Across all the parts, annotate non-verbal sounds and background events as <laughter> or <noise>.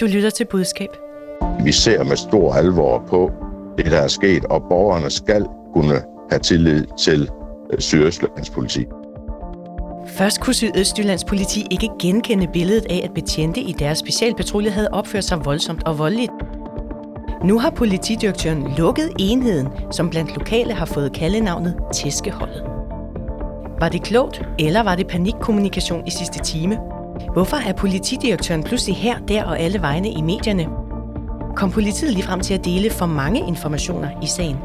Du lytter til budskab. Vi ser med stor alvor på det, der er sket, og borgerne skal kunne have tillid til øh, Sydøstlands politi. Først kunne Sydøstjyllands politi ikke genkende billedet af, at betjente i deres specialpatrulje havde opført sig voldsomt og voldeligt. Nu har politidirektøren lukket enheden, som blandt lokale har fået kaldenavnet Tæskeholdet. Var det klogt, eller var det panikkommunikation i sidste time? Hvorfor er politidirektøren pludselig her, der og alle vegne i medierne? Kom politiet lige frem til at dele for mange informationer i sagen?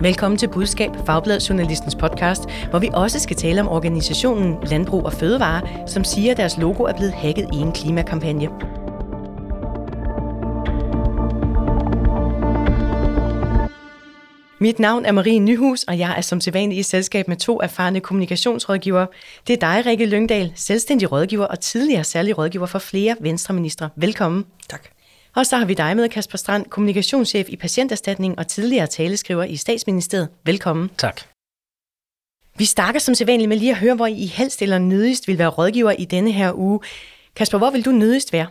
Velkommen til Budskab, Fagbladet Journalistens podcast, hvor vi også skal tale om organisationen Landbrug og Fødevare, som siger, at deres logo er blevet hacket i en klimakampagne. Mit navn er Marie Nyhus, og jeg er som sædvanlig i selskab med to erfarne kommunikationsrådgivere. Det er dig, Rikke Lyngdal, selvstændig rådgiver og tidligere særlig rådgiver for flere venstreministre. Velkommen. Tak. Og så har vi dig med, Kasper Strand, kommunikationschef i Patienterstatning og tidligere taleskriver i Statsministeriet. Velkommen. Tak. Vi starter som sædvanligt med lige at høre, hvor I helst eller nødigst vil være rådgiver i denne her uge. Kasper, hvor vil du nødigst være?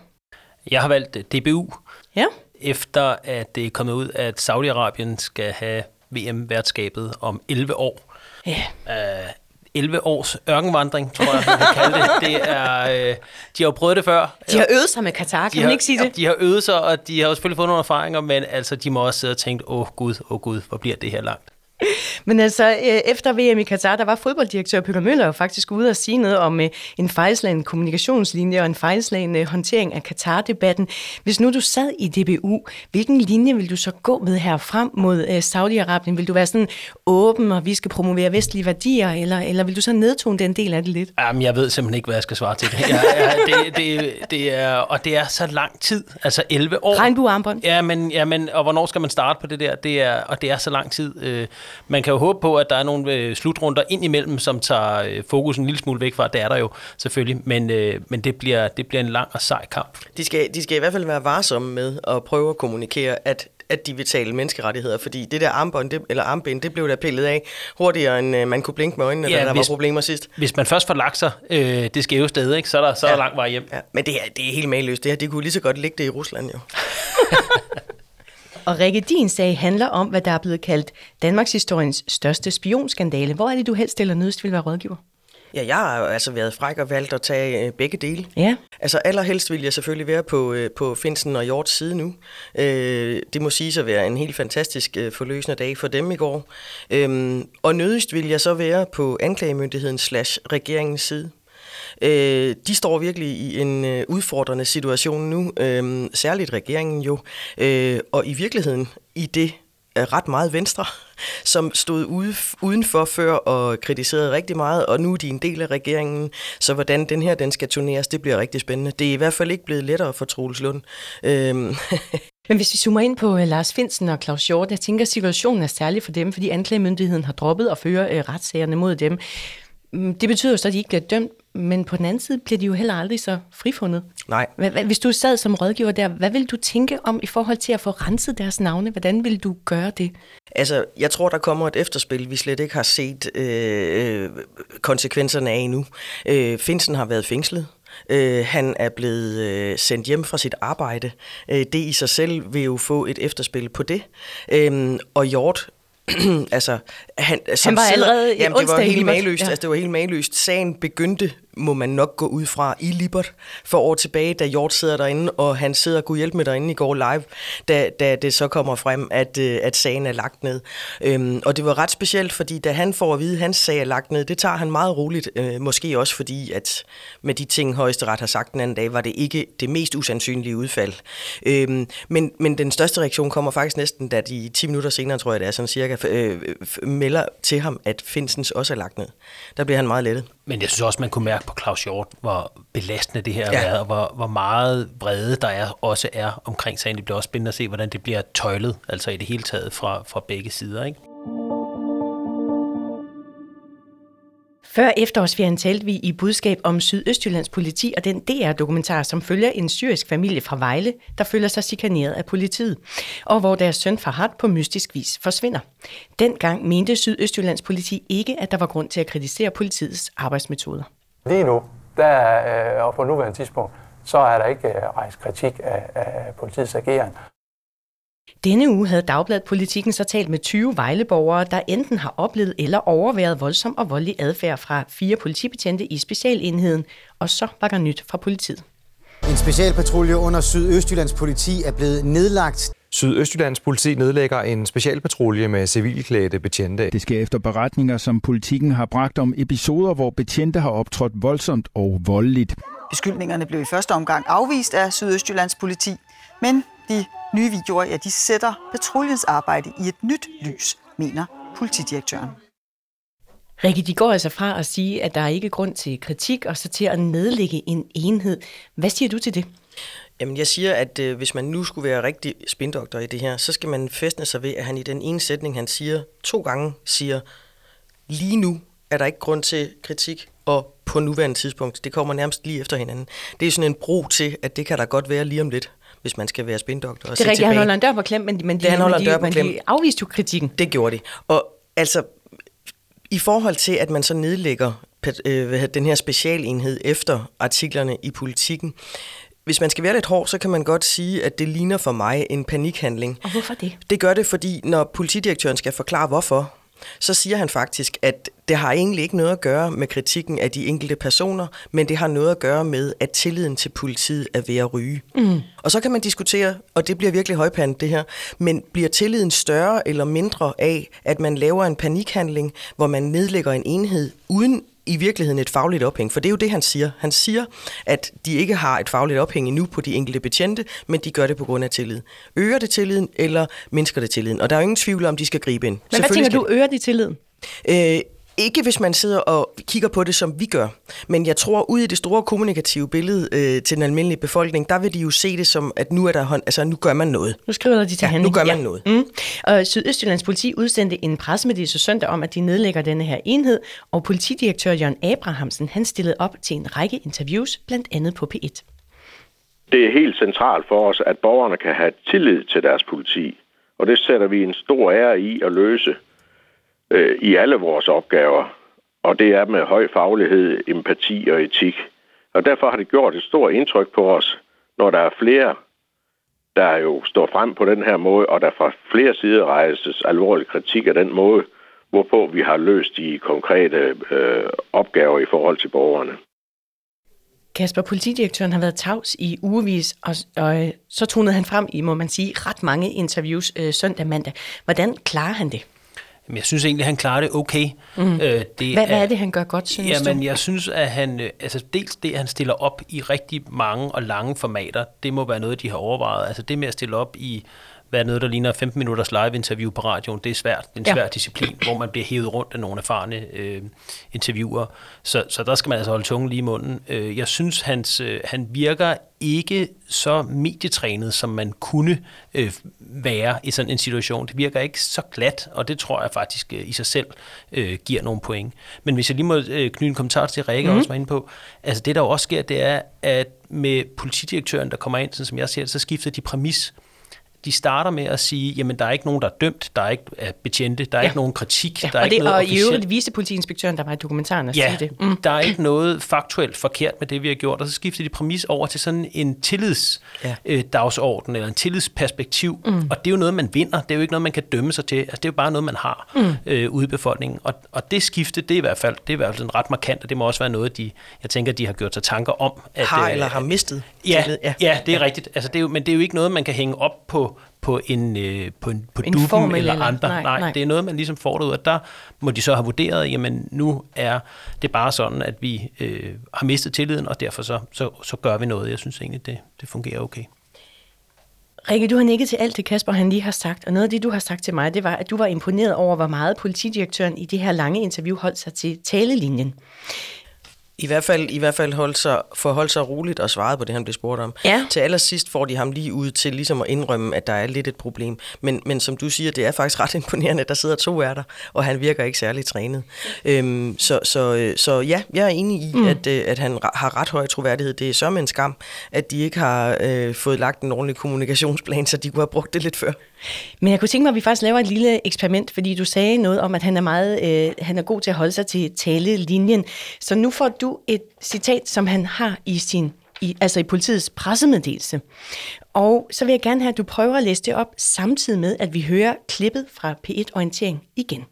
Jeg har valgt DBU, Ja, efter at det er kommet ud, at Saudi-Arabien skal have VM-værtskabet om 11 år. ja. Uh, 11 års ørkenvandring, tror jeg, man kan kalde det. det er, uh, de har jo prøvet det før. De har øvet sig med Katar, kan de man har, ikke sige det? De har øvet sig, og de har jo selvfølgelig fået nogle erfaringer, men altså, de må også sidde og tænke, åh gud, åh gud, hvor bliver det her langt? <laughs> Men altså, øh, efter VM i Katar, der var fodbolddirektør Peter Møller jo faktisk ude og sige noget om øh, en fejlslagen kommunikationslinje og en fejlslagen øh, håndtering af Katar-debatten. Hvis nu du sad i DBU, hvilken linje vil du så gå med her frem mod Saudi-Arabien? Vil du være sådan åben, og vi skal promovere vestlige værdier, eller, eller vil du så nedtone den del af det lidt? Jamen, jeg ved simpelthen ikke, hvad jeg skal svare til det. Jeg, jeg, det, det, det er, og det er så lang tid, altså 11 år. Regnbuearmbånd? Ja, men, ja, men og hvornår skal man starte på det der? Det er, og det er så lang tid. Øh, man kan jo håbe på, at der er nogle øh, slutrunder ind imellem, som tager øh, fokus en lille smule væk fra. Det er der jo selvfølgelig, men, øh, men det, bliver, det bliver en lang og sej kamp. De skal, de skal i hvert fald være varsomme med at prøve at kommunikere, at at de vil tale menneskerettigheder, fordi det der armbånd, det, eller armbind, det blev der pillet af hurtigere, end man kunne blinke med øjnene, Ja, da der hvis- var problemer sidst. Hvis man først får lagt sig øh, det skæve sted, ikke, så er der, så er Ja. lang vej hjem. Ja, men det er, det er helt mageløst. Det her, de kunne lige så godt ligge det i Rusland jo. <laughs> Og Rikke, din sag handler om, hvad der er blevet kaldt Danmarks historiens største spionskandale. Hvor er det, du helst eller nødst vil være rådgiver? Ja, jeg har altså været fræk og valgt at tage øh, begge dele. Ja. Altså allerhelst vil jeg selvfølgelig være på, øh, på Finsen og Hjorts side nu. Øh, det må sige at være en helt fantastisk øh, forløsende dag for dem i går. Øhm, og nødigst vil jeg så være på anklagemyndighedens slash regeringens side. Øh, de står virkelig i en øh, udfordrende situation nu, øh, særligt regeringen jo, øh, og i virkeligheden i det øh, ret meget venstre, <laughs> som stod ude, udenfor før og kritiserede rigtig meget, og nu er de en del af regeringen, så hvordan den her den skal turneres, det bliver rigtig spændende. Det er i hvert fald ikke blevet lettere for Troels Lund. Øh, <laughs> Men hvis vi zoomer ind på uh, Lars Finsen og Claus Hjort, jeg tænker, at situationen er særlig for dem, fordi anklagemyndigheden har droppet at føre øh, uh, retssagerne mod dem. Mm, det betyder jo så, at de ikke bliver dømt, men på den anden side bliver de jo heller aldrig så frifundet. nej, Hvis du sad som rådgiver der, hvad vil du tænke om i forhold til at få renset deres navne? Hvordan vil du gøre det? Altså, jeg tror, der kommer et efterspil, vi slet ikke har set øh, øh, konsekvenserne af endnu. Øh, Finsen har været fængslet. Øh, han er blevet øh, sendt hjem fra sit arbejde. Øh, det i sig selv vil jo få et efterspil på det. Øh, og Hjort <clears throat> altså, han, som var allerede i jamen, det var helt maløst. ja. Altså, det var helt maløst. Sagen begyndte, må man nok gå ud fra, i Libert for år tilbage, da Hjort sidder derinde, og han sidder og kunne hjælpe med derinde i går live, da, da det så kommer frem, at, øh, at sagen er lagt ned. Øhm, og det var ret specielt, fordi da han får at vide, at hans sag er lagt ned, det tager han meget roligt. Øh, måske også fordi, at med de ting, højesteret har sagt den anden dag, var det ikke det mest usandsynlige udfald. Øhm, men, men den største reaktion kommer faktisk næsten, da de 10 minutter senere, tror jeg det er, sådan cirka, øh, melder til ham, at Finsens også er lagt ned. Der bliver han meget lettet. Men jeg synes også, man kunne mærke på Claus Hjort, hvor belastende det her har Ja. været, og hvor, hvor meget vrede der er, også er omkring sagen. Det bliver også spændende at se, hvordan det bliver tøjlet, altså i det hele taget fra, fra begge sider. Ikke? Før efterårsferien talte vi i budskab om Sydøstjyllands politi og den DR-dokumentar, som følger en syrisk familie fra Vejle, der føler sig chikaneret af politiet, og hvor deres søn Farhat på mystisk vis forsvinder. Dengang mente Sydøstjyllands politi ikke, at der var grund til at kritisere politiets arbejdsmetoder. Lige nu, der er, og på nuværende tidspunkt, så er der ikke øh, rejst kritik af, af politiets ageren. Denne uge havde Dagbladet Politikken så talt med 20 vejleborgere, der enten har oplevet eller overværet voldsom og voldelig adfærd fra fire politibetjente i specialenheden, og så var der nyt fra politiet. En specialpatrulje under Sydøstjyllands politi er blevet nedlagt. Sydøstjyllands politi nedlægger en specialpatrulje med civilklædte betjente. Det sker efter beretninger, som politikken har bragt om episoder, hvor betjente har optrådt voldsomt og voldeligt. Beskyldningerne blev i første omgang afvist af Sydøstjyllands politi, men de nye videoer ja, de sætter patruljens arbejde i et nyt lys, mener politidirektøren. Rikke, de går altså fra at sige, at der er ikke grund til kritik, og så til at nedlægge en enhed. Hvad siger du til det? Jamen, jeg siger, at øh, hvis man nu skulle være rigtig spindoktor i det her, så skal man festne sig ved, at han i den ene sætning, han siger to gange, siger, lige nu er der ikke grund til kritik, og på nuværende tidspunkt, det kommer nærmest lige efter hinanden. Det er sådan en bro til, at det kan der godt være lige om lidt hvis man skal være spindoktor. Og det er rigtigt, han holder en dør på klem, men, men, de, det, han holder men, de, dør på klem. de afviste jo kritikken. Det gjorde de. Og altså, i forhold til, at man så nedlægger øh, den her specialenhed efter artiklerne i politikken, hvis man skal være lidt hård, så kan man godt sige, at det ligner for mig en panikhandling. Og hvorfor det? Det gør det, fordi når politidirektøren skal forklare hvorfor, så siger han faktisk, at det har egentlig ikke noget at gøre med kritikken af de enkelte personer, men det har noget at gøre med, at tilliden til politiet er ved at ryge. Mm. Og så kan man diskutere, og det bliver virkelig højpandet det her, men bliver tilliden større eller mindre af, at man laver en panikhandling, hvor man nedlægger en enhed uden i virkeligheden et fagligt ophæng, for det er jo det, han siger. Han siger, at de ikke har et fagligt ophæng endnu på de enkelte betjente, men de gør det på grund af tillid. Øger det tilliden, eller mindsker det tilliden? Og der er jo ingen tvivl om, de skal gribe ind. Men hvad tænker du, øger de tilliden? Øh, ikke hvis man sidder og kigger på det, som vi gør. Men jeg tror, ud i det store kommunikative billede øh, til den almindelige befolkning, der vil de jo se det som, at nu, er der hånd, altså, nu gør man noget. Nu skriver de til ja, handling. nu gør man ja. noget. Mm. Og Sydøstjyllands politi udsendte en pressemeddelelse søndag om, at de nedlægger denne her enhed, og politidirektør Jørgen Abrahamsen, han stillede op til en række interviews, blandt andet på P1. Det er helt centralt for os, at borgerne kan have tillid til deres politi, og det sætter vi en stor ære i at løse øh, i alle vores opgaver. Og det er med høj faglighed, empati og etik. Og derfor har det gjort et stort indtryk på os, når der er flere, der jo står frem på den her måde, og der fra flere sider rejses alvorlig kritik af den måde, hvorpå vi har løst de konkrete øh, opgaver i forhold til borgerne. Kasper, politidirektøren har været tavs i ugevis, og, og øh, så tonede han frem i, må man sige, ret mange interviews øh, søndag mandag. Hvordan klarer han det? Jamen, jeg synes egentlig, han klarer det okay. Mm. Øh, det hvad, er, hvad er det, han gør godt, synes jamen, du? jeg synes, at han, øh, altså dels det, at han stiller op i rigtig mange og lange formater, det må være noget, de har overvejet. Altså det med at stille op i være noget, der ligner 15 minutters live-interview på radioen, det er svært. Det er en ja. svær disciplin, hvor man bliver hævet rundt af nogle erfarne øh, interviewer. Så, så der skal man altså holde tungen lige i munden. Øh, jeg synes, hans, øh, han virker ikke så medietrænet, som man kunne øh, være i sådan en situation. Det virker ikke så glat, og det tror jeg faktisk øh, i sig selv øh, giver nogle point. Men hvis jeg lige må øh, knyde en kommentar til Rikke mm. også var inde på, altså det der jo også sker, det er, at med politidirektøren, der kommer ind, sådan som jeg ser det, så skifter de præmis de starter med at sige, jamen der er ikke nogen, der er dømt, der er ikke er betjente, der er ja. ikke nogen kritik, ja, der er og det, ikke noget Og i øvrigt viste politiinspektøren, der var i dokumentaren, at ja, sige det. Mm. der er ikke noget faktuelt forkert med det, vi har gjort, og så skifter de præmis over til sådan en tillidsdagsorden, ja. øh, eller en tillidsperspektiv, mm. og det er jo noget, man vinder, det er jo ikke noget, man kan dømme sig til, altså det er jo bare noget, man har mm. øh, ude i befolkningen, og, og det skifte, det er i hvert fald, det er i hvert fald en ret markant, og det må også være noget, de, jeg tænker, de har gjort sig tanker om. At, har øh, eller har mistet ja. Ja, ja, det er ja. rigtigt, altså, det er jo, men det er jo ikke noget, man kan hænge op på på en, øh, på en på en duben eller, eller andre. Nej, nej, nej, det er noget, man ligesom får det ud, og der må de så have vurderet, jamen nu er det bare sådan, at vi øh, har mistet tilliden, og derfor så, så, så gør vi noget. Jeg synes egentlig, det, det fungerer okay. Rikke, du har nikket til alt det, Kasper han lige har sagt, og noget af det, du har sagt til mig, det var, at du var imponeret over, hvor meget politidirektøren i det her lange interview holdt sig til talelinjen i hvert fald, i hvert fald holdt sig, forholdt sig roligt og svaret på det, han blev spurgt om. Ja. Til allersidst får de ham lige ud til ligesom at indrømme, at der er lidt et problem. Men, men som du siger, det er faktisk ret imponerende, at der sidder to ærter, og han virker ikke særlig trænet. Øhm, så, så, så ja, jeg er enig i, mm. at, øh, at han har ret høj troværdighed. Det er så en skam, at de ikke har øh, fået lagt en ordentlig kommunikationsplan, så de kunne have brugt det lidt før. Men jeg kunne tænke mig, at vi faktisk laver et lille eksperiment, fordi du sagde noget om, at han er meget, øh, han er god til at holde sig til talelinjen. Så nu får du et citat, som han har i sin i, altså i politiets pressemeddelelse. Og så vil jeg gerne have, at du prøver at læse det op, samtidig med, at vi hører klippet fra P1 Orientering igen.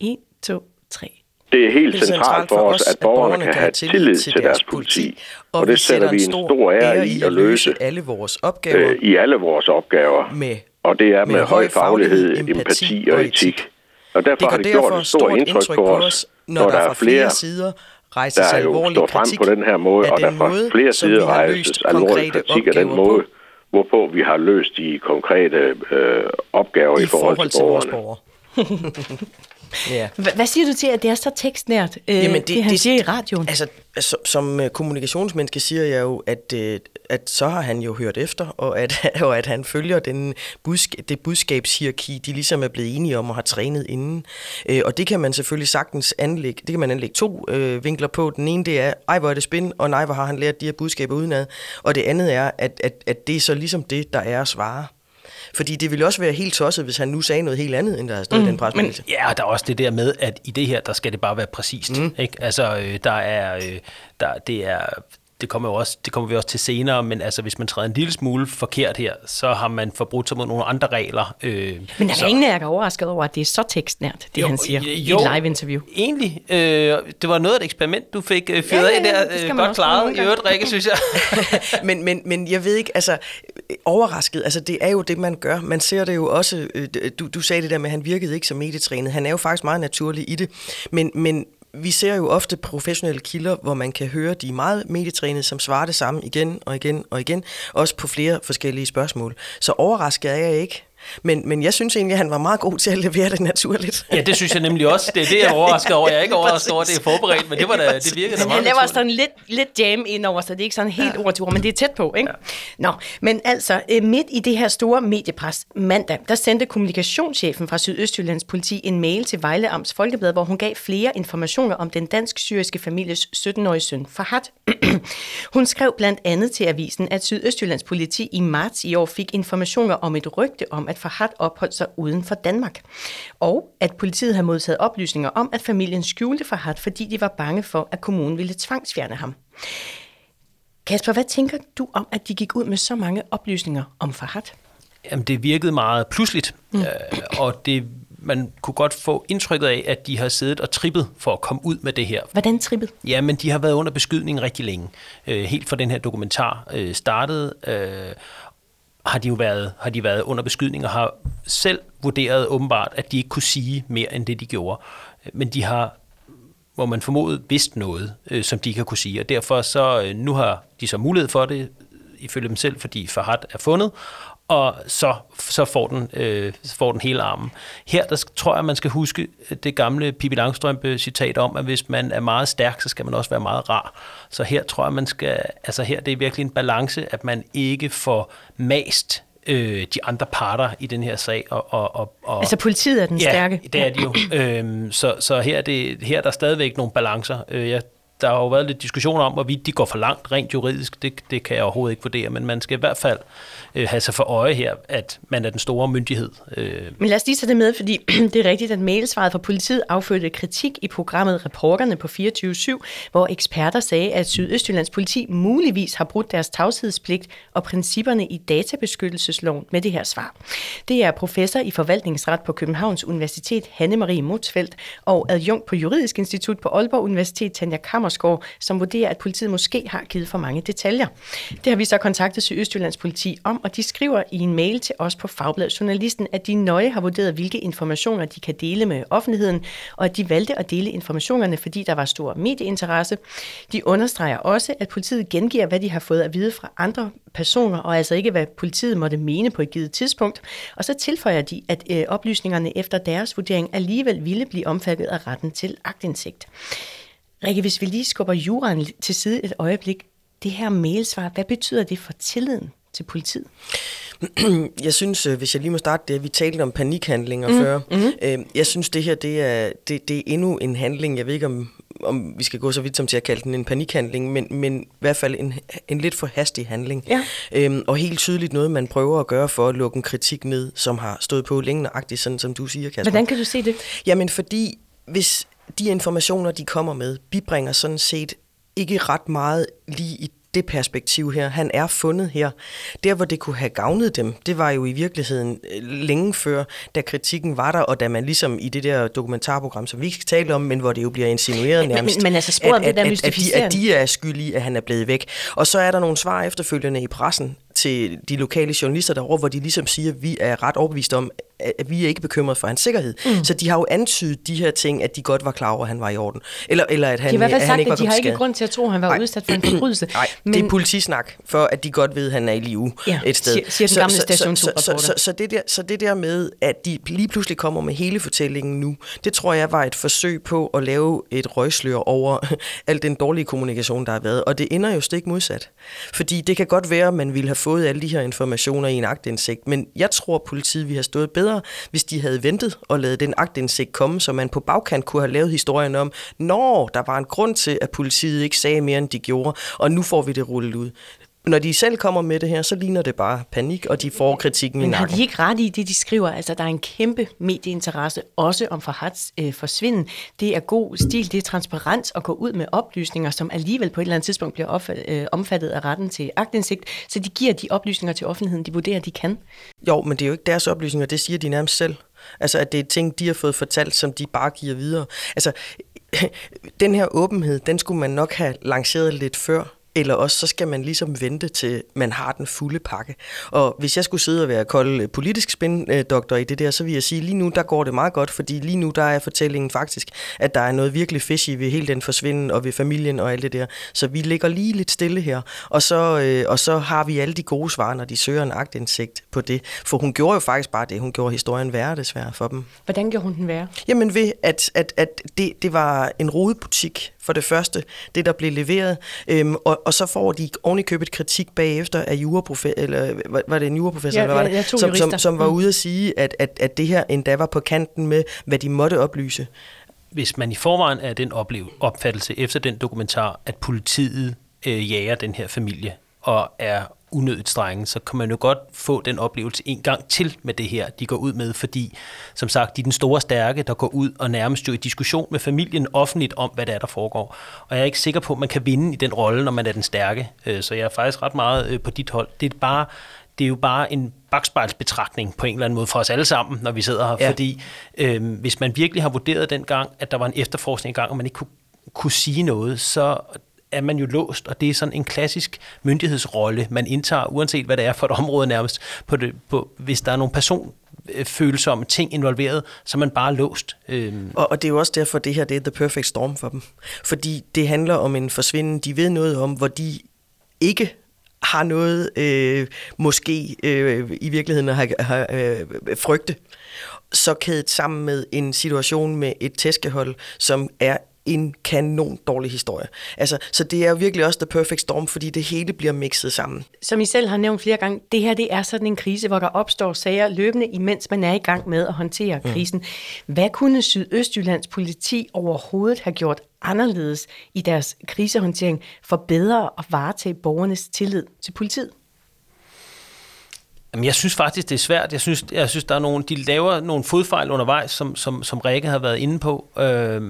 1, 2, 3. Det er helt centralt for os, at borgerne kan have tillid til deres politi, og det sætter vi en stor ære i at løse alle vores opgaver øh, i alle vores opgaver. med Og det er med, med høj faglighed, empati og etik. Og derfor Det har det gjort et stort indtryk på os, når der fra flere sider rejses der jo alvorlig står frem kritik på den her måde, og der fra flere sider rejses løst alvorlig kritik af den måde, på. hvorpå vi har løst de konkrete øh, opgaver i, i forhold til vores borgerne. borgere. <laughs> ja. Hvad siger du til, at det er så tekstnært, øh, Jamen, det, det, han siger i radioen? Altså, altså som øh, kommunikationsmenneske siger jeg jo, at, øh, at så har han jo hørt efter, og at, <laughs> og at han følger den budsk- det budskabshierarki, de ligesom er blevet enige om og har trænet inden. Øh, og det kan man selvfølgelig sagtens anlægge, det kan man anlægge to øh, vinkler på. Den ene det er, ej hvor er det spændende, og nej hvor har han lært de her budskaber udenad. Og det andet er, at, at, at det er så ligesom det, der er at svare. Fordi det ville også være helt tosset, hvis han nu sagde noget helt andet, end der stået mm, i den pressemeddelelse. Ja, og der er også det der med, at i det her, der skal det bare være præcist. Mm. Ikke? Altså, øh, der er, øh, der, det er, det kommer, jo også, det kommer vi også til senere, men altså, hvis man træder en lille smule forkert her, så har man forbrudt sig mod nogle andre regler. Øh, Men er så- der ingen af jer, der er overrasket over, at det er så tekstnært, det Jo, han siger jo. i et live-interview? Egentlig. Øh, det var noget af et eksperiment, du fik øh, fyret Ja, ja, ja, af der. Øh, godt klaret i øvrigt, Rikke, synes jeg. <laughs> <laughs> men, men, men jeg ved ikke, altså overrasket, altså det er jo det, man gør. Man ser det jo også, øh, du, du sagde det der med, at han virkede ikke som medietrænet. Han er jo faktisk meget naturlig i det. Men, men vi ser jo ofte professionelle kilder, hvor man kan høre, de er meget medietrænede, som svarer det samme igen og igen og igen, også på flere forskellige spørgsmål. Så overrasket er jeg ikke. Men, men jeg synes egentlig, at han var meget god til at levere det naturligt. Ja, det synes jeg nemlig også. Det er det, jeg <laughs> er overrasket over. Jeg er ikke <laughs> overrasket over, at det er forberedt, men det, var da, det virkede da meget han laver sådan lidt, lidt jam ind over, så det er ikke sådan helt ja. ord til ord, men det er tæt på, ikke? Ja. Nå, men altså, øh, midt i det her store mediepres mandag, der sendte kommunikationschefen fra Sydøstjyllands politi en mail til Vejle Amts Folkeblad, hvor hun gav flere informationer om den dansk-syriske families 17-årige søn, Fahad. <clears throat> hun skrev blandt andet til avisen, at Sydøstjyllands politi i marts i år fik informationer om et rygte om, at Fahad opholdt sig uden for Danmark. Og at politiet har modtaget oplysninger om, at familien skjulte Fahad, fordi de var bange for, at kommunen ville tvangsfjerne ham. Kasper, hvad tænker du om, at de gik ud med så mange oplysninger om Fahad? Jamen, det virkede meget pludseligt, mm. øh, og det, man kunne godt få indtrykket af, at de har siddet og trippet for at komme ud med det her. Hvordan trippet? Ja, men de har været under beskydning rigtig længe. Øh, helt fra den her dokumentar øh, startede, øh, har de jo været, har de været under beskydning og har selv vurderet åbenbart, at de ikke kunne sige mere end det, de gjorde. Men de har hvor man formodet vidst noget, øh, som de ikke har kunne sige. Og derfor så, øh, nu har de så mulighed for det, ifølge dem selv, fordi Farhat er fundet, og så, så får, den, øh, får den hele armen. Her der tror jeg, man skal huske det gamle Pippi Langstrømpe-citat om, at hvis man er meget stærk, så skal man også være meget rar. Så her tror jeg, man skal, altså her det er virkelig en balance, at man ikke får mast øh, de andre parter i den her sag. Og, og, og, og Altså politiet er den ja, stærke. det er de jo. øhm, så så her, er det, her er der stadigvæk nogle balancer. Øh, jeg, der har jo været lidt diskussion om, hvorvidt de går for langt rent juridisk. Det, det kan jeg overhovedet ikke vurdere, men man skal i hvert fald øh, have sig for øje her, at man er den store myndighed. Øh, Men lad os lige tage det med, fordi <clears throat> det er rigtigt, at mailsvaret fra politiet affødte kritik i programmet Reporterne på 24-7, hvor eksperter sagde, at Sydøstjyllands politi muligvis har brudt deres tavshedspligt og principperne i databeskyttelsesloven med det her svar. Det er professor i forvaltningsret på Københavns Universitet, Hanne-Marie Motsfeldt, og adjunkt på Juridisk Institut på Aalborg Universitet, Tanja Hammersgaard, som vurderer, at politiet måske har givet for mange detaljer. Det har vi så kontaktet Sydøstjyllands politi om, og de skriver i en mail til os på Fagbladet Journalisten, at de nøje har vurderet, hvilke informationer de kan dele med offentligheden, og at de valgte at dele informationerne, fordi der var stor medieinteresse. De understreger også, at politiet gengiver, hvad de har fået at vide fra andre personer, og altså ikke, hvad politiet måtte mene på et givet tidspunkt. Og så tilføjer de, at øh, oplysningerne efter deres vurdering alligevel ville blive omfattet af retten til agtindsigt. Rikke, hvis vi lige skubber juraen til side et øjeblik, det her mailsvar, hvad betyder det for tilliden til politiet? <clears throat> Jeg synes, øh, hvis jeg lige må starte det, vi talte om panikhandlinger mm. før. Mm. Øh, jeg synes, det her det er, det, det er endnu en handling. Jeg ved ikke, om, om vi skal gå så vidt som til at kalde den en panikhandling, men, men i hvert fald en, en lidt for hastig handling. Ja. Øhm, og helt tydeligt noget, man prøver at gøre for at lukke en kritik ned, som har stået på længe nøjagtigt, sådan som du siger, Kasper. Hvordan kan du se det? Jamen, fordi hvis de informationer, de kommer med, bibringer sådan set ikke ret meget lige i det perspektiv her. Han er fundet her. Der, hvor det kunne have gavnet dem, det var jo i virkeligheden øh, længe før, da kritikken var der, og da man ligesom i det der dokumentarprogram, som vi ikke skal tale om, men hvor det jo bliver insinueret nærmest, men, men altså sporet, at, det at, at, at, de, at de er skyldige, at han er blevet væk. Og så er der nogle svar efterfølgende i pressen, til de lokale journalister derovre, hvor de ligesom siger, at vi er ret overbevist om, at vi er ikke bekymret for hans sikkerhed. Mm. Så de har jo antydet de her ting, at de godt var klar over, at han var i orden. Eller, eller at han, de har i hvert fald sagt, ikke at de har ikke grund til at tro, at han var Nej. udsat for en forbrydelse. Nej, men... det er politisnak, for at de godt ved, at han er i live ja, et sted. Siger, siger den gamle så, så, så, så, så, det der, så det der med, at de lige pludselig kommer med hele fortællingen nu, det tror jeg var et forsøg på at lave et røgslør over <laughs> al den dårlige kommunikation, der har været. Og det ender jo stik modsat. Fordi det kan godt være, at man ville have fået alle de her informationer i en agtindsigt, men jeg tror, at politiet ville have stået bedre, hvis de havde ventet og lavet den agtindsigt komme, så man på bagkant kunne have lavet historien om, når der var en grund til, at politiet ikke sagde mere, end de gjorde, og nu får vi det rullet ud når de selv kommer med det her, så ligner det bare panik, og de får kritikken Men i nakken. har de ikke ret i det, de skriver? Altså, der er en kæmpe medieinteresse, også om Farhats øh, forsvinden. Det er god stil, det er transparent at gå ud med oplysninger, som alligevel på et eller andet tidspunkt bliver opfattet, øh, omfattet af retten til agtindsigt. Så de giver de oplysninger til offentligheden, de vurderer, de kan. Jo, men det er jo ikke deres oplysninger, det siger de nærmest selv. Altså, at det er ting, de har fået fortalt, som de bare giver videre. Altså, <laughs> den her åbenhed, den skulle man nok have lanceret lidt før eller også så skal man ligesom vente til man har den fulde pakke. Og hvis jeg skulle sidde og være kold politisk spændoktor i det der, så vil jeg sige, lige nu der går det meget godt, fordi lige nu der er fortællingen faktisk, at der er noget virkelig fishy ved hele den forsvinden og ved familien og alt det der. Så vi ligger lige lidt stille her, og så, øh, og så har vi alle de gode svar, når de søger en agtindsigt på det. For hun gjorde jo faktisk bare det, hun gjorde historien værre desværre for dem. Hvordan gjorde hun den værre? Jamen ved, at, at, at det, det var en rodebutik for det første, det der blev leveret, øhm, og, og så får de oven i købet kritik bagefter af juraprofessor, eller var det en juraprofessor, ja, eller var det, som, som, som var mm. ude at sige, at, at, at det her endda var på kanten med, hvad de måtte oplyse. Hvis man i forvejen er den oplev, opfattelse efter den dokumentar, at politiet øh, jager den her familie, og er unødigt strenge, så kan man jo godt få den oplevelse en gang til med det her, de går ud med, fordi som sagt, de er den store stærke, der går ud og nærmest jo i diskussion med familien offentligt om, hvad det er, der foregår. Og jeg er ikke sikker på, at man kan vinde i den rolle, når man er den stærke. Øh, så jeg er faktisk ret meget øh, på dit hold. Det er bare det er jo bare en bagspejlsbetragtning på en eller anden måde for os alle sammen, når vi sidder her. Ja. Fordi øh, hvis man virkelig har vurderet den gang, at der var en efterforskning i gang, og man ikke kunne, kunne sige noget, så er man jo låst, og det er sådan en klassisk myndighedsrolle, man indtager, uanset hvad det er for et område nærmest. På det, på, hvis der er nogle person følsomme ting involveret, så man bare låst. Øhm. Og, og det er jo også derfor, det her det er the perfect storm for dem. Fordi det handler om en forsvinden. De ved noget om, hvor de ikke har noget øh, måske øh, i virkeligheden at have, have, øh, frygte så kædet sammen med en situation med et tæskehold, som er en kanon dårlig historie. Altså, så det er jo virkelig også the perfect storm, fordi det hele bliver mixet sammen. Som I selv har nævnt flere gange, det her det er sådan en krise, hvor der opstår sager løbende, imens man er i gang med at håndtere mm. krisen. Hvad kunne Sydøstjyllands politi overhovedet have gjort anderledes i deres krisehåndtering for bedre at varetage borgernes tillid til politiet? Jamen, jeg synes faktisk, det er svært. Jeg synes, jeg synes der er nogle, de laver nogle fodfejl undervejs, som, som, som Rikke har været inde på. Øh,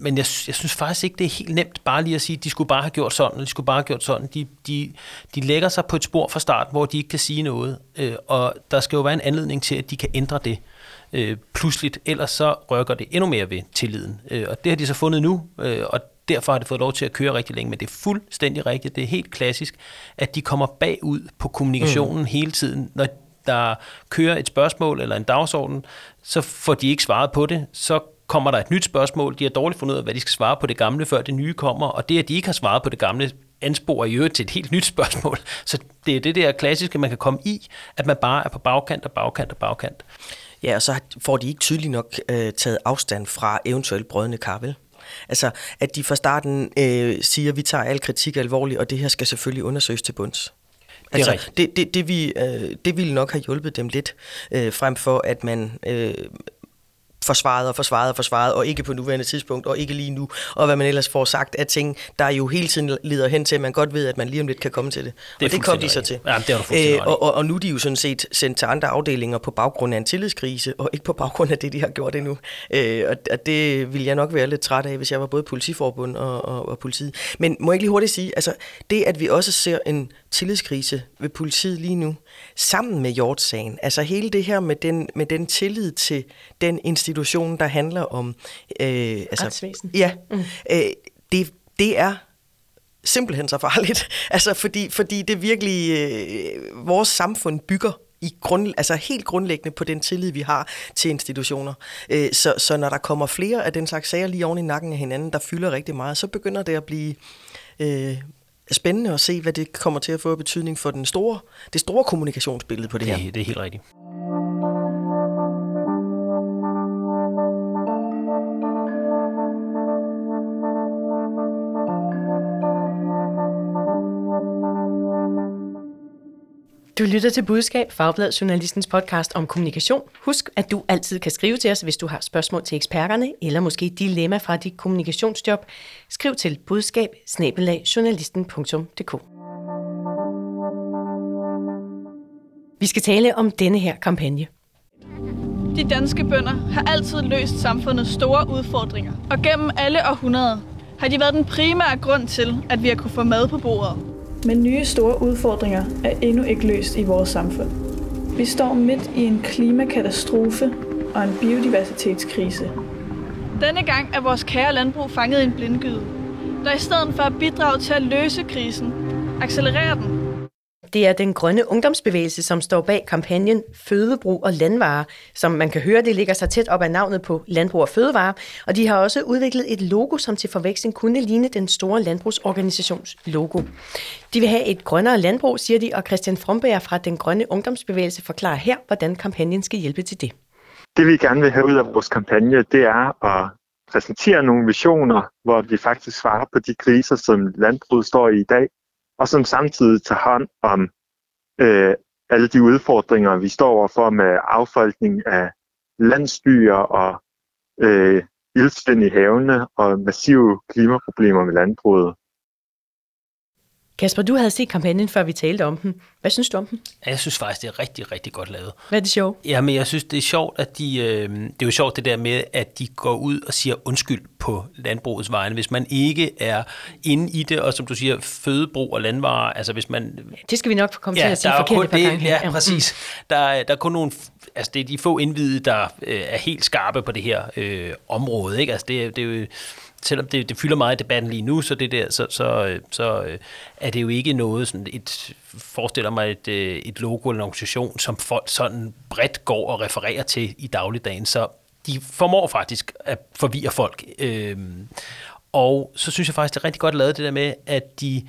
men jeg, jeg synes faktisk ikke, det er helt nemt bare lige at sige, at de skulle bare have gjort sådan, eller de skulle bare have gjort sådan. De, de, de lægger sig på et spor fra start, hvor de ikke kan sige noget, øh, og der skal jo være en anledning til, at de kan ændre det øh, pludseligt, ellers så rykker det endnu mere ved tilliden. Øh, og det har de så fundet nu, øh, og derfor har det fået lov til at køre rigtig længe, men det er fuldstændig rigtigt, det er helt klassisk, at de kommer bagud på kommunikationen mm. hele tiden, når der kører et spørgsmål eller en dagsorden, så får de ikke svaret på det, så kommer der et nyt spørgsmål. De har dårligt fundet ud af, hvad de skal svare på det gamle, før det nye kommer. Og det, at de ikke har svaret på det gamle, ansporer i øvrigt til et helt nyt <laughs> spørgsmål. Så det er det der klassiske, man kan komme i, at man bare er på bagkant og bagkant og bagkant. Ja, og så får de ikke tydeligt nok øh, taget afstand fra eventuelt brødende karvel. Altså, at de fra starten øh, siger, at vi tager al kritik alvorligt, og det her skal selvfølgelig undersøges til bunds. Altså, det, det, det, det, vi, øh, det ville nok have hjulpet dem lidt, øh, frem for at man øh, forsvaret og forsvaret og forsvaret, og ikke på nuværende tidspunkt, og ikke lige nu, og hvad man ellers får sagt af ting, der jo hele tiden leder hen til, at man godt ved, at man lige om lidt kan komme til det. Det og det kom de så til. Ja, det er øh, og, og, og nu er de jo sådan set sendt til andre afdelinger på baggrund af en tillidskrise, og ikke på baggrund af det, de har gjort endnu. Øh, og, og det vil jeg nok være lidt træt af, hvis jeg var både politiforbund og, og, og politiet. Men må jeg ikke lige hurtigt sige, altså det, at vi også ser en tillidskrise ved politiet lige nu, sammen med Hjort-sagen, altså hele det her med den, med den tillid til den institution, der handler om... Øh, altså, Retsvæsen. Ja, mm. øh, det, det er simpelthen så farligt. <laughs> Altså, fordi, fordi det virkelig... Øh, vores samfund bygger i grund, altså helt grundlæggende på den tillid, vi har til institutioner. Øh, så, så når der kommer flere af den slags sager lige oven i nakken af hinanden, der fylder rigtig meget, så begynder det at blive øh, spændende at se, hvad det kommer til at få betydning for den store, det store kommunikationsbillede på det, det her. Det er helt rigtigt. Du lytter til Budskab, Fagblad Journalistens podcast om kommunikation. Husk, at du altid kan skrive til os, hvis du har spørgsmål til eksperterne, eller måske et dilemma fra dit kommunikationsjob. Skriv til budskab Vi skal tale om denne her kampagne. De danske bønder har altid løst samfundets store udfordringer, og gennem alle århundreder har de været den primære grund til, at vi har kunne få mad på bordet. Men nye store udfordringer er endnu ikke løst i vores samfund. Vi står midt i en klimakatastrofe og en biodiversitetskrise. Denne gang er vores kære landbrug fanget i en blindgyde, der i stedet for at bidrage til at løse krisen, accelererer den det er den grønne ungdomsbevægelse, som står bag kampagnen Fødebrug og Landvarer, som man kan høre, det ligger sig tæt op af navnet på Landbrug og Fødevare, og de har også udviklet et logo, som til forveksling kunne ligne den store landbrugsorganisations logo. De vil have et grønnere landbrug, siger de, og Christian Fromberg fra den grønne ungdomsbevægelse forklarer her, hvordan kampagnen skal hjælpe til det. Det vi gerne vil have ud af vores kampagne, det er at præsentere nogle visioner, hvor vi faktisk svarer på de kriser, som landbruget står i i dag, og som samtidig tager hånd om øh, alle de udfordringer, vi står overfor med affolkning af landsbyer og øh, ildsvind i havene og massive klimaproblemer med landbruget. Kasper, du havde set kampagnen, før vi talte om den. Hvad synes du om den? Jeg synes faktisk, det er rigtig, rigtig godt lavet. Hvad er det sjovt? Jamen, jeg synes, det er sjovt, at de, øh, det er jo sjovt det der med, at de går ud og siger undskyld på landbrugets vegne. Hvis man ikke er inde i det, og som du siger, fødebrug og landvarer, altså hvis man... Det skal vi nok komme ja, til at sige forkert et par gange. Ja, præcis. Der, der er kun nogle altså det er de få indvidede, der øh, er helt skarpe på det her øh, område. Ikke? Altså det, det er jo selvom det, det fylder meget i debatten lige nu, så, det der, så, så, øh, så øh, er det jo ikke noget, sådan et, forestiller mig et, øh, et logo eller en organisation, som folk sådan bredt går og refererer til i dagligdagen. Så de formår faktisk at forvirre folk. Øhm, og så synes jeg faktisk, det er rigtig godt lavet det der med, at de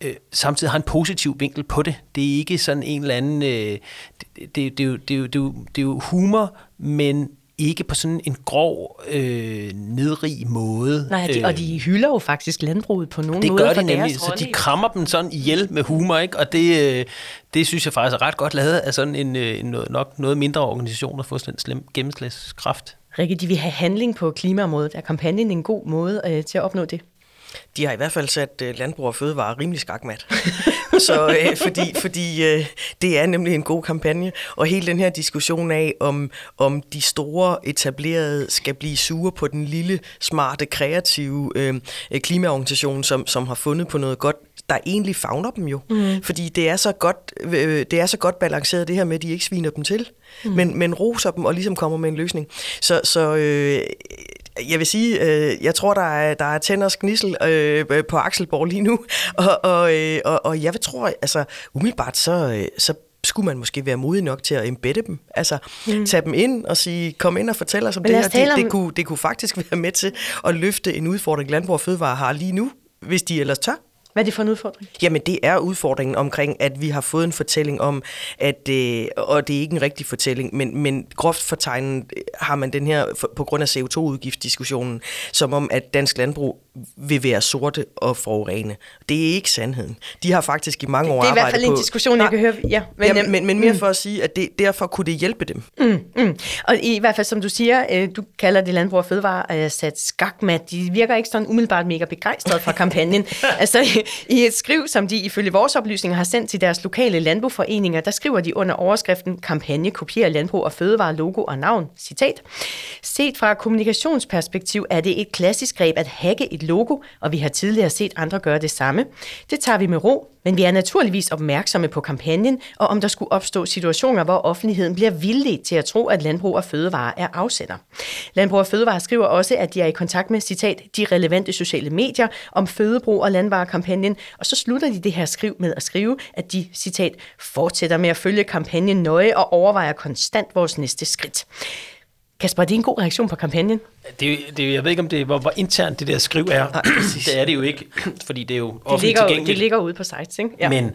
øh, samtidig har en positiv vinkel på det. Det er ikke sådan en eller anden... Øh, det, det, det, det, det, det, det er jo humor, men ikke på sådan en grov, øh, nedrig måde. Nej, de, og de hylder jo faktisk landbruget på nogle det måder. Det gør de nemlig, så de krammer dem sådan ihjel med humor, ikke? og det, øh, det synes jeg faktisk er ret godt lavet af sådan en, øh, en nok noget mindre organisation at få sådan en slem gennemslagskraft. Rikke, de vil have handling på klimaområdet. Er kampagnen en god måde øh, til at opnå det? De har i hvert fald sat øh, landbrug og fødevare rimelig skakmat. <laughs> så øh, fordi, fordi øh, det er nemlig en god kampagne, og hele den her diskussion af, om, om de store etablerede skal blive sure på den lille, smarte, kreative øh, klimaorganisation, som, som har fundet på noget godt, der egentlig fagner dem jo. Mm. Fordi det er, så godt, øh, det er så godt balanceret det her med, at de ikke sviner dem til, mm. men, men roser dem og ligesom kommer med en løsning. Så, så øh, jeg vil sige, øh, jeg tror, der er, der er tænders gnissel øh, på Axelborg lige nu, <laughs> og, og, øh, og, og jeg vil tror, altså umiddelbart så, øh, så skulle man måske være modig nok til at embedde dem. Altså, mm. tage dem ind og sige, kom ind og fortæl os om det her. Det, om... det, kunne, det kunne faktisk <laughs> være med til at løfte en udfordring, Landbrug og Fødevare har lige nu, hvis de ellers tør. Hvad er det for en udfordring? Jamen, det er udfordringen omkring, at vi har fået en fortælling om, at, øh, og det er ikke en rigtig fortælling, men, men groft fortegnet øh, har man den her, på grund af CO2-udgiftsdiskussionen, som om, at dansk landbrug vil være sorte og forurene. Det er ikke sandheden. De har faktisk i mange år Det er i hvert arbejdet fald en på... diskussion, jeg kan høre. Ja, Men, ja, øhm, men, men mere mm. for at sige, at det, derfor kunne det hjælpe dem. Mm, mm. Og i hvert fald, som du siger, øh, du kalder det Landbrug og Fødevare er sat skakmat. De virker ikke sådan umiddelbart mega begejstret fra kampagnen. <laughs> altså, i- i et skriv, som de ifølge vores oplysninger har sendt til deres lokale landbrugforeninger, der skriver de under overskriften Kampagne kopierer Landbrug og Fødevare logo og navn. Citat. Set fra kommunikationsperspektiv er det et klassisk greb at hacke et logo, og vi har tidligere set andre gøre det samme. Det tager vi med ro, men vi er naturligvis opmærksomme på kampagnen, og om der skulle opstå situationer, hvor offentligheden bliver villig til at tro, at Landbrug og Fødevare er afsender. Landbrug og Fødevare skriver også, at de er i kontakt med, citat, de relevante sociale medier om fødebrug og landvarekampagnen, og så slutter de det her skriv med at skrive, at de, citat, fortsætter med at følge kampagnen nøje og overvejer konstant vores næste skridt. Kasper, er det en god reaktion på kampagnen? Det, det, jeg ved ikke, om det hvor, hvor internt det der skriv er. det er det jo ikke, <clears throat> fordi det er jo Det offentligt ligger, jo, tilgængeligt. det ligger ude på sites, ikke? Ja. Men,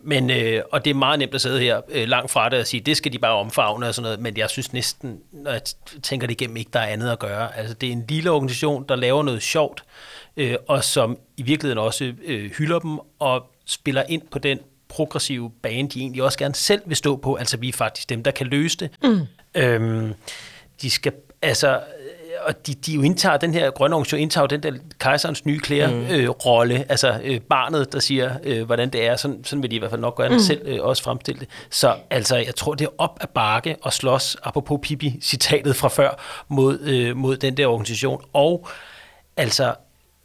men øh, og det er meget nemt at sidde her øh, langt fra det og sige, det skal de bare omfavne og sådan noget, men jeg synes næsten, når jeg tænker det igennem, ikke der er andet at gøre. Altså det er en lille organisation, der laver noget sjovt, øh, og som i virkeligheden også øh, hylder dem og spiller ind på den progressive bane, de egentlig også gerne selv vil stå på. Altså vi er faktisk dem, der kan løse det. Mm. Øhm, de skal, altså, øh, og de, de jo indtager, den her grønne organisation indtager jo den der kejserens nye klæder Mm. øh, rolle, altså øh, barnet, der siger, øh, hvordan det er, sådan, sådan vil de i hvert fald nok gerne Mm. selv øh, også fremstille det. Så altså, jeg tror, det er op ad bakke og slås, apropos Pippi-citatet fra før, mod, øh, mod den der organisation. Og altså,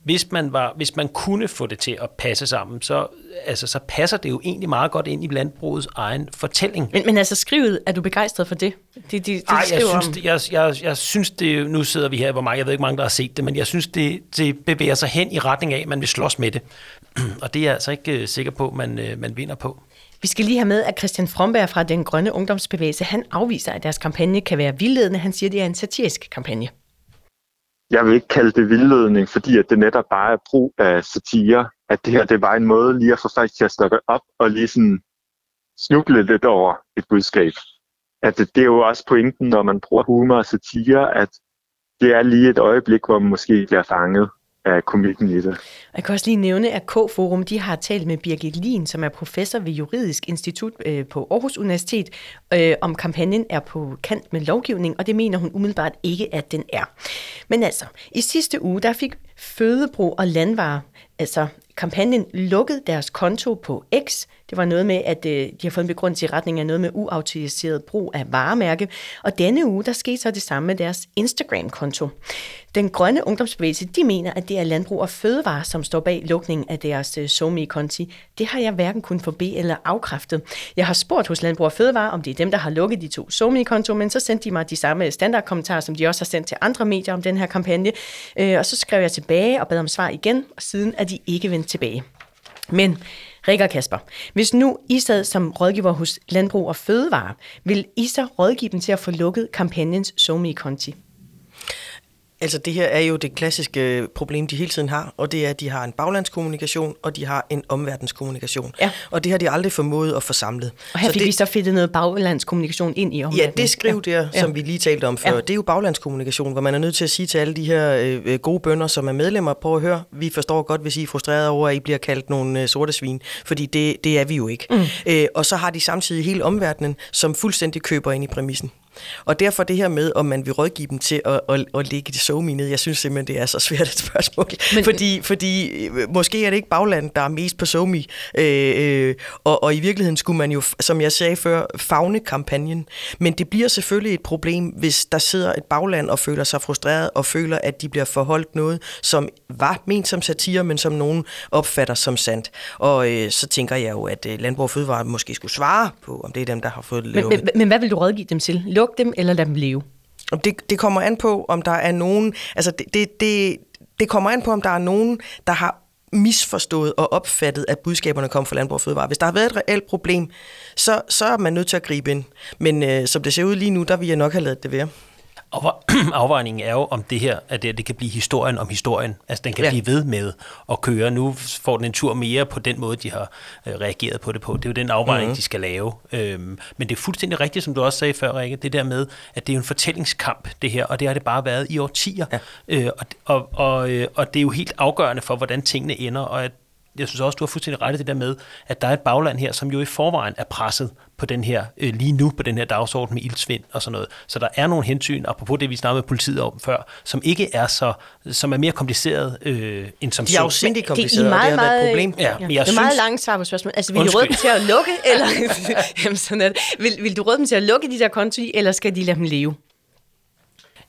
hvis man, var, hvis man kunne få det til at passe sammen, så, altså, så passer det jo egentlig meget godt ind i landbrugets egen fortælling. Men, men altså skrivet, er du begejstret for det? Det, det, det Ej, jeg synes, om. det, jeg, jeg, jeg synes det, nu sidder vi her, hvor mange, jeg ved ikke, mange, der har set det, men jeg synes, det, det bevæger sig hen i retning af, at man vil slås med det. <clears throat> Og det er jeg altså ikke øh, sikker på, man, øh, man vinder på. Vi skal lige have med, at Christian Fromberg fra Den Grønne Ungdomsbevægelse, han afviser, at deres kampagne kan være vildledende. Han siger, at det er en satirisk kampagne. Jeg vil ikke kalde det vildledning, fordi at det netop bare er brug af satire. At det her det var en måde lige at få folk til at stoppe op og lige sådan snuble lidt over et budskab. At det, det er jo også pointen, når man bruger humor og satire, at det er lige et øjeblik, hvor man måske bliver fanget af komikken i det. Jeg kan også lige nævne, at K-Forum de har talt med Birgit Lien, som er professor ved Juridisk Institut øh, på Aarhus Universitet, øh, om kampagnen er på kant med lovgivning, og det mener hun umiddelbart ikke, at den er. Men altså, i sidste uge, der fik Fødebro og Landvare, altså kampagnen, lukket deres konto på X. Det var noget med, at øh, de har fået en begrundelse i retning af noget med uautoriseret brug af varemærke. Og denne uge, der skete så det samme med deres Instagram-konto. Den grønne ungdomsbevægelse, de mener, at det er landbrug og fødevare, som står bag lukningen af deres somi SoMe-konti. Det har jeg hverken kun forbe eller afkræftet. Jeg har spurgt hos Landbrug og Fødevare, om det er dem, der har lukket de to SoMe-konto, men så sendte de mig de samme standardkommentarer, som de også har sendt til andre medier om den her kampagne. Øh, og så skrev jeg tilbage og bad om svar igen, og siden er de ikke vendt tilbage. Men Rikke og Kasper, hvis nu I sad som rådgiver hos Landbrug og Fødevare, vil I så rådgive dem til at få lukket kampagnens SoMe-konti? Altså det her er jo det klassiske problem, de hele tiden har, og det er, at de har en baglandskommunikation, og de har en omverdenskommunikation. Ja. Og det har de aldrig formået at få samlet. Og her Så fik det, vi så fedtet noget baglandskommunikation ind i Ja, omverdenen. det skriv der, Ja. som vi lige talte om før, Ja. det er jo baglandskommunikation, hvor man er nødt til at sige til alle de her øh, øh, gode bønder, som er medlemmer, prøv at høre, vi forstår godt, hvis I er frustrerede over, at I bliver kaldt nogle øh, sorte svin, fordi det, det er vi jo ikke. Mm. Øh, og så har de samtidig hele omverdenen, som fuldstændig køber ind i præmissen. Og derfor det her med, om man vil rådgive dem til at, at, at lægge det somi ned, jeg synes simpelthen, det er så svært et spørgsmål. <laughs> Men, fordi, fordi øh, måske er det ikke baglandet, der er mest på somi. Øh, øh, og, og i virkeligheden skulle man jo, som jeg sagde før, fagne kampagnen. Men det bliver selvfølgelig et problem, hvis der sidder et bagland og føler sig frustreret og føler, at de bliver forholdt noget, som var ment som satire, men som nogen opfatter som sandt. Og øh, så tænker jeg jo, at øh, Landbrug og Fødevare måske skulle svare på, om det er dem, der har fået det Men, men, men hvad vil du rådgive dem til? Luk dem, eller lade dem leve? Om Det, det kommer an på, om der er nogen... Altså, det, det, det, det kommer an på, om der er nogen, der har misforstået og opfattet, at budskaberne kom fra Landbrug og Fødevare. Hvis der har været et reelt problem, så, så er man nødt til at gribe ind. Men øh, som det ser ud lige nu, der vil jeg nok have lavet det være. <clears throat> afvejningen er jo, om det her, at det, det kan blive historien om historien. Altså, den kan Ja. blive ved med at køre. Nu får den en tur mere på den måde, de har øh, reageret på det på. Det er jo den afvejning, Mhm. mm-hmm. de skal lave. Øhm, men det er fuldstændig rigtigt, som du også sagde før, Rikke, det der med, at det er en fortællingskamp, det her, og det har det bare været i årtier. Ja. Øh, og, og, og, øh, og det er jo helt afgørende for, hvordan tingene ender, og at jeg synes også, du har fuldstændig ret i det der med, at der er et bagland her, som jo i forvejen er presset på den her, øh, lige nu på den her dagsorden med ildsvind og sådan noget. Så der er nogle hensyn, apropos det, vi snakkede med politiet om før, som ikke er så, som er mere kompliceret øh, end som De er så. afsindigt Det er kompliceret, og det meget, har været et meget, problem. Ja, men jeg det er meget synes- langt svar på spørgsmålet. Altså, vil du Undskyld. råde dem til at lukke, <laughs> eller... <laughs> Jamen, sådan det. Vil, vil du råde dem til at lukke de der konti, eller skal de lade dem leve?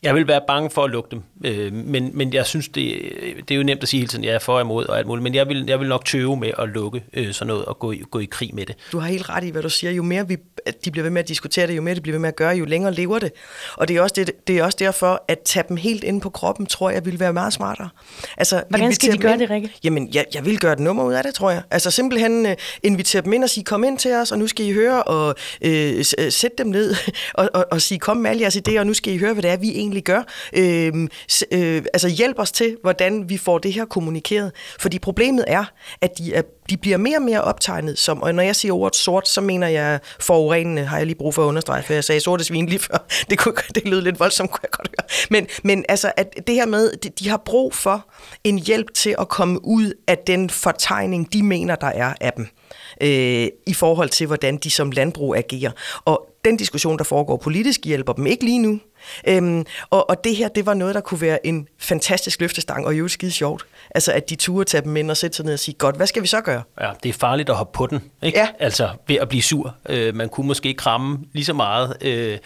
Jeg vil være bange for at lukke dem, øh, men, men jeg synes, det, det er jo nemt at sige hele tiden, jeg er for og imod og alt muligt, men jeg vil, jeg vil nok tøve med at lukke øh, sådan noget og gå i, gå i krig med det. Du har helt ret i, hvad du siger. Jo mere vi, at de bliver ved med at diskutere det, jo mere de bliver ved med at gøre, jo længere lever det. Og det er også, det, det er også derfor, at tage dem helt ind på kroppen, tror jeg, vil være meget smartere. Altså, Hvordan skal de gøre ind- det, Rikke? Jamen, jeg, jeg vil gøre et nummer ud af det, tror jeg. Altså simpelthen uh, invitere dem ind og sige, kom ind til os, og nu skal I høre, og uh, sætte dem ned, <laughs> og, og, og sige, kom med alle jeres idéer, og nu skal I høre, hvad det er, vi egentlig gør. Øh, øh, altså hjælp os til, hvordan vi får det her kommunikeret. Fordi problemet er, at de, er, de bliver mere og mere optegnet som, og når jeg siger ordet sort, så mener jeg forurenende, har jeg lige brug for at understrege, for jeg sagde sorte svin lige før. <laughs> Det, kunne, det lød lidt voldsomt, kunne jeg godt høre. Men, men altså, at det her med, de, de har brug for en hjælp til at komme ud af den fortegning, de mener, der er af dem øh, i forhold til, hvordan de som landbrug agerer. Og den diskussion, der foregår politisk, hjælper dem ikke lige nu. Øhm, og, og det her, det var noget, der kunne være en fantastisk løftestang, og jo skide sjovt. Altså, at de turde tage dem ind og sætte sig ned og sige, godt, hvad skal vi så gøre? Ja, det er farligt at hoppe på den, ikke? Ja. Altså ved at blive sur. Øh, man kunne måske kramme lige så meget, øh,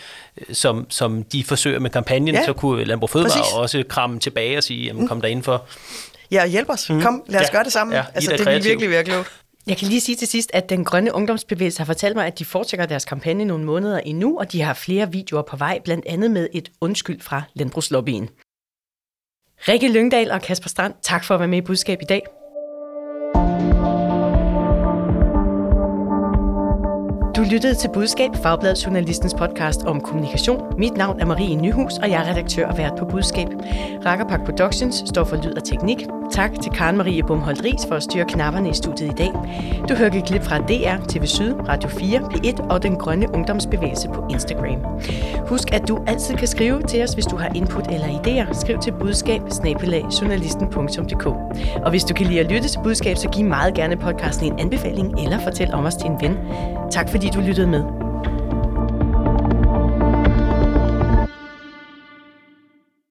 som, som de forsøger med kampagnen, Ja, så kunne Landbrug Fødevare præcis. også kramme tilbage og sige, jamen kom der indenfor. Ja, hjælp os. Mm. Kom, lad os Ja. gøre det sammen. Ja, I altså, er det kreative. virkelig være klogt. Jeg kan lige sige til sidst, at den grønne ungdomsbevægelse har fortalt mig, at de fortsætter deres kampagne nogle måneder endnu, og de har flere videoer på vej, blandt andet med et undskyld fra Landbrugslobbyen. Rikke Lyngdal og Kasper Strand, tak for at være med i budskab i dag. Lyttede til Budskab, Fagbladet Journalistens podcast om kommunikation. Mit navn er Marie Nyhus, og jeg er redaktør og vært på Budskab. Rakkerpak Productions står for lyd og teknik. Tak til Karen Marie Bumholdt Ries for at styre knapperne i studiet i dag. Du hørte et klip fra DR, TV Syd, Radio 4, P1 og Den Grønne Ungdomsbevægelse på Instagram. Husk, at du altid kan skrive til os, hvis du har input eller idéer. Skriv til budskab Og hvis du kan lide at lytte til budskab, så giv meget gerne podcasten en anbefaling eller fortæl om os til en ven. Tak fordi du lyttede med.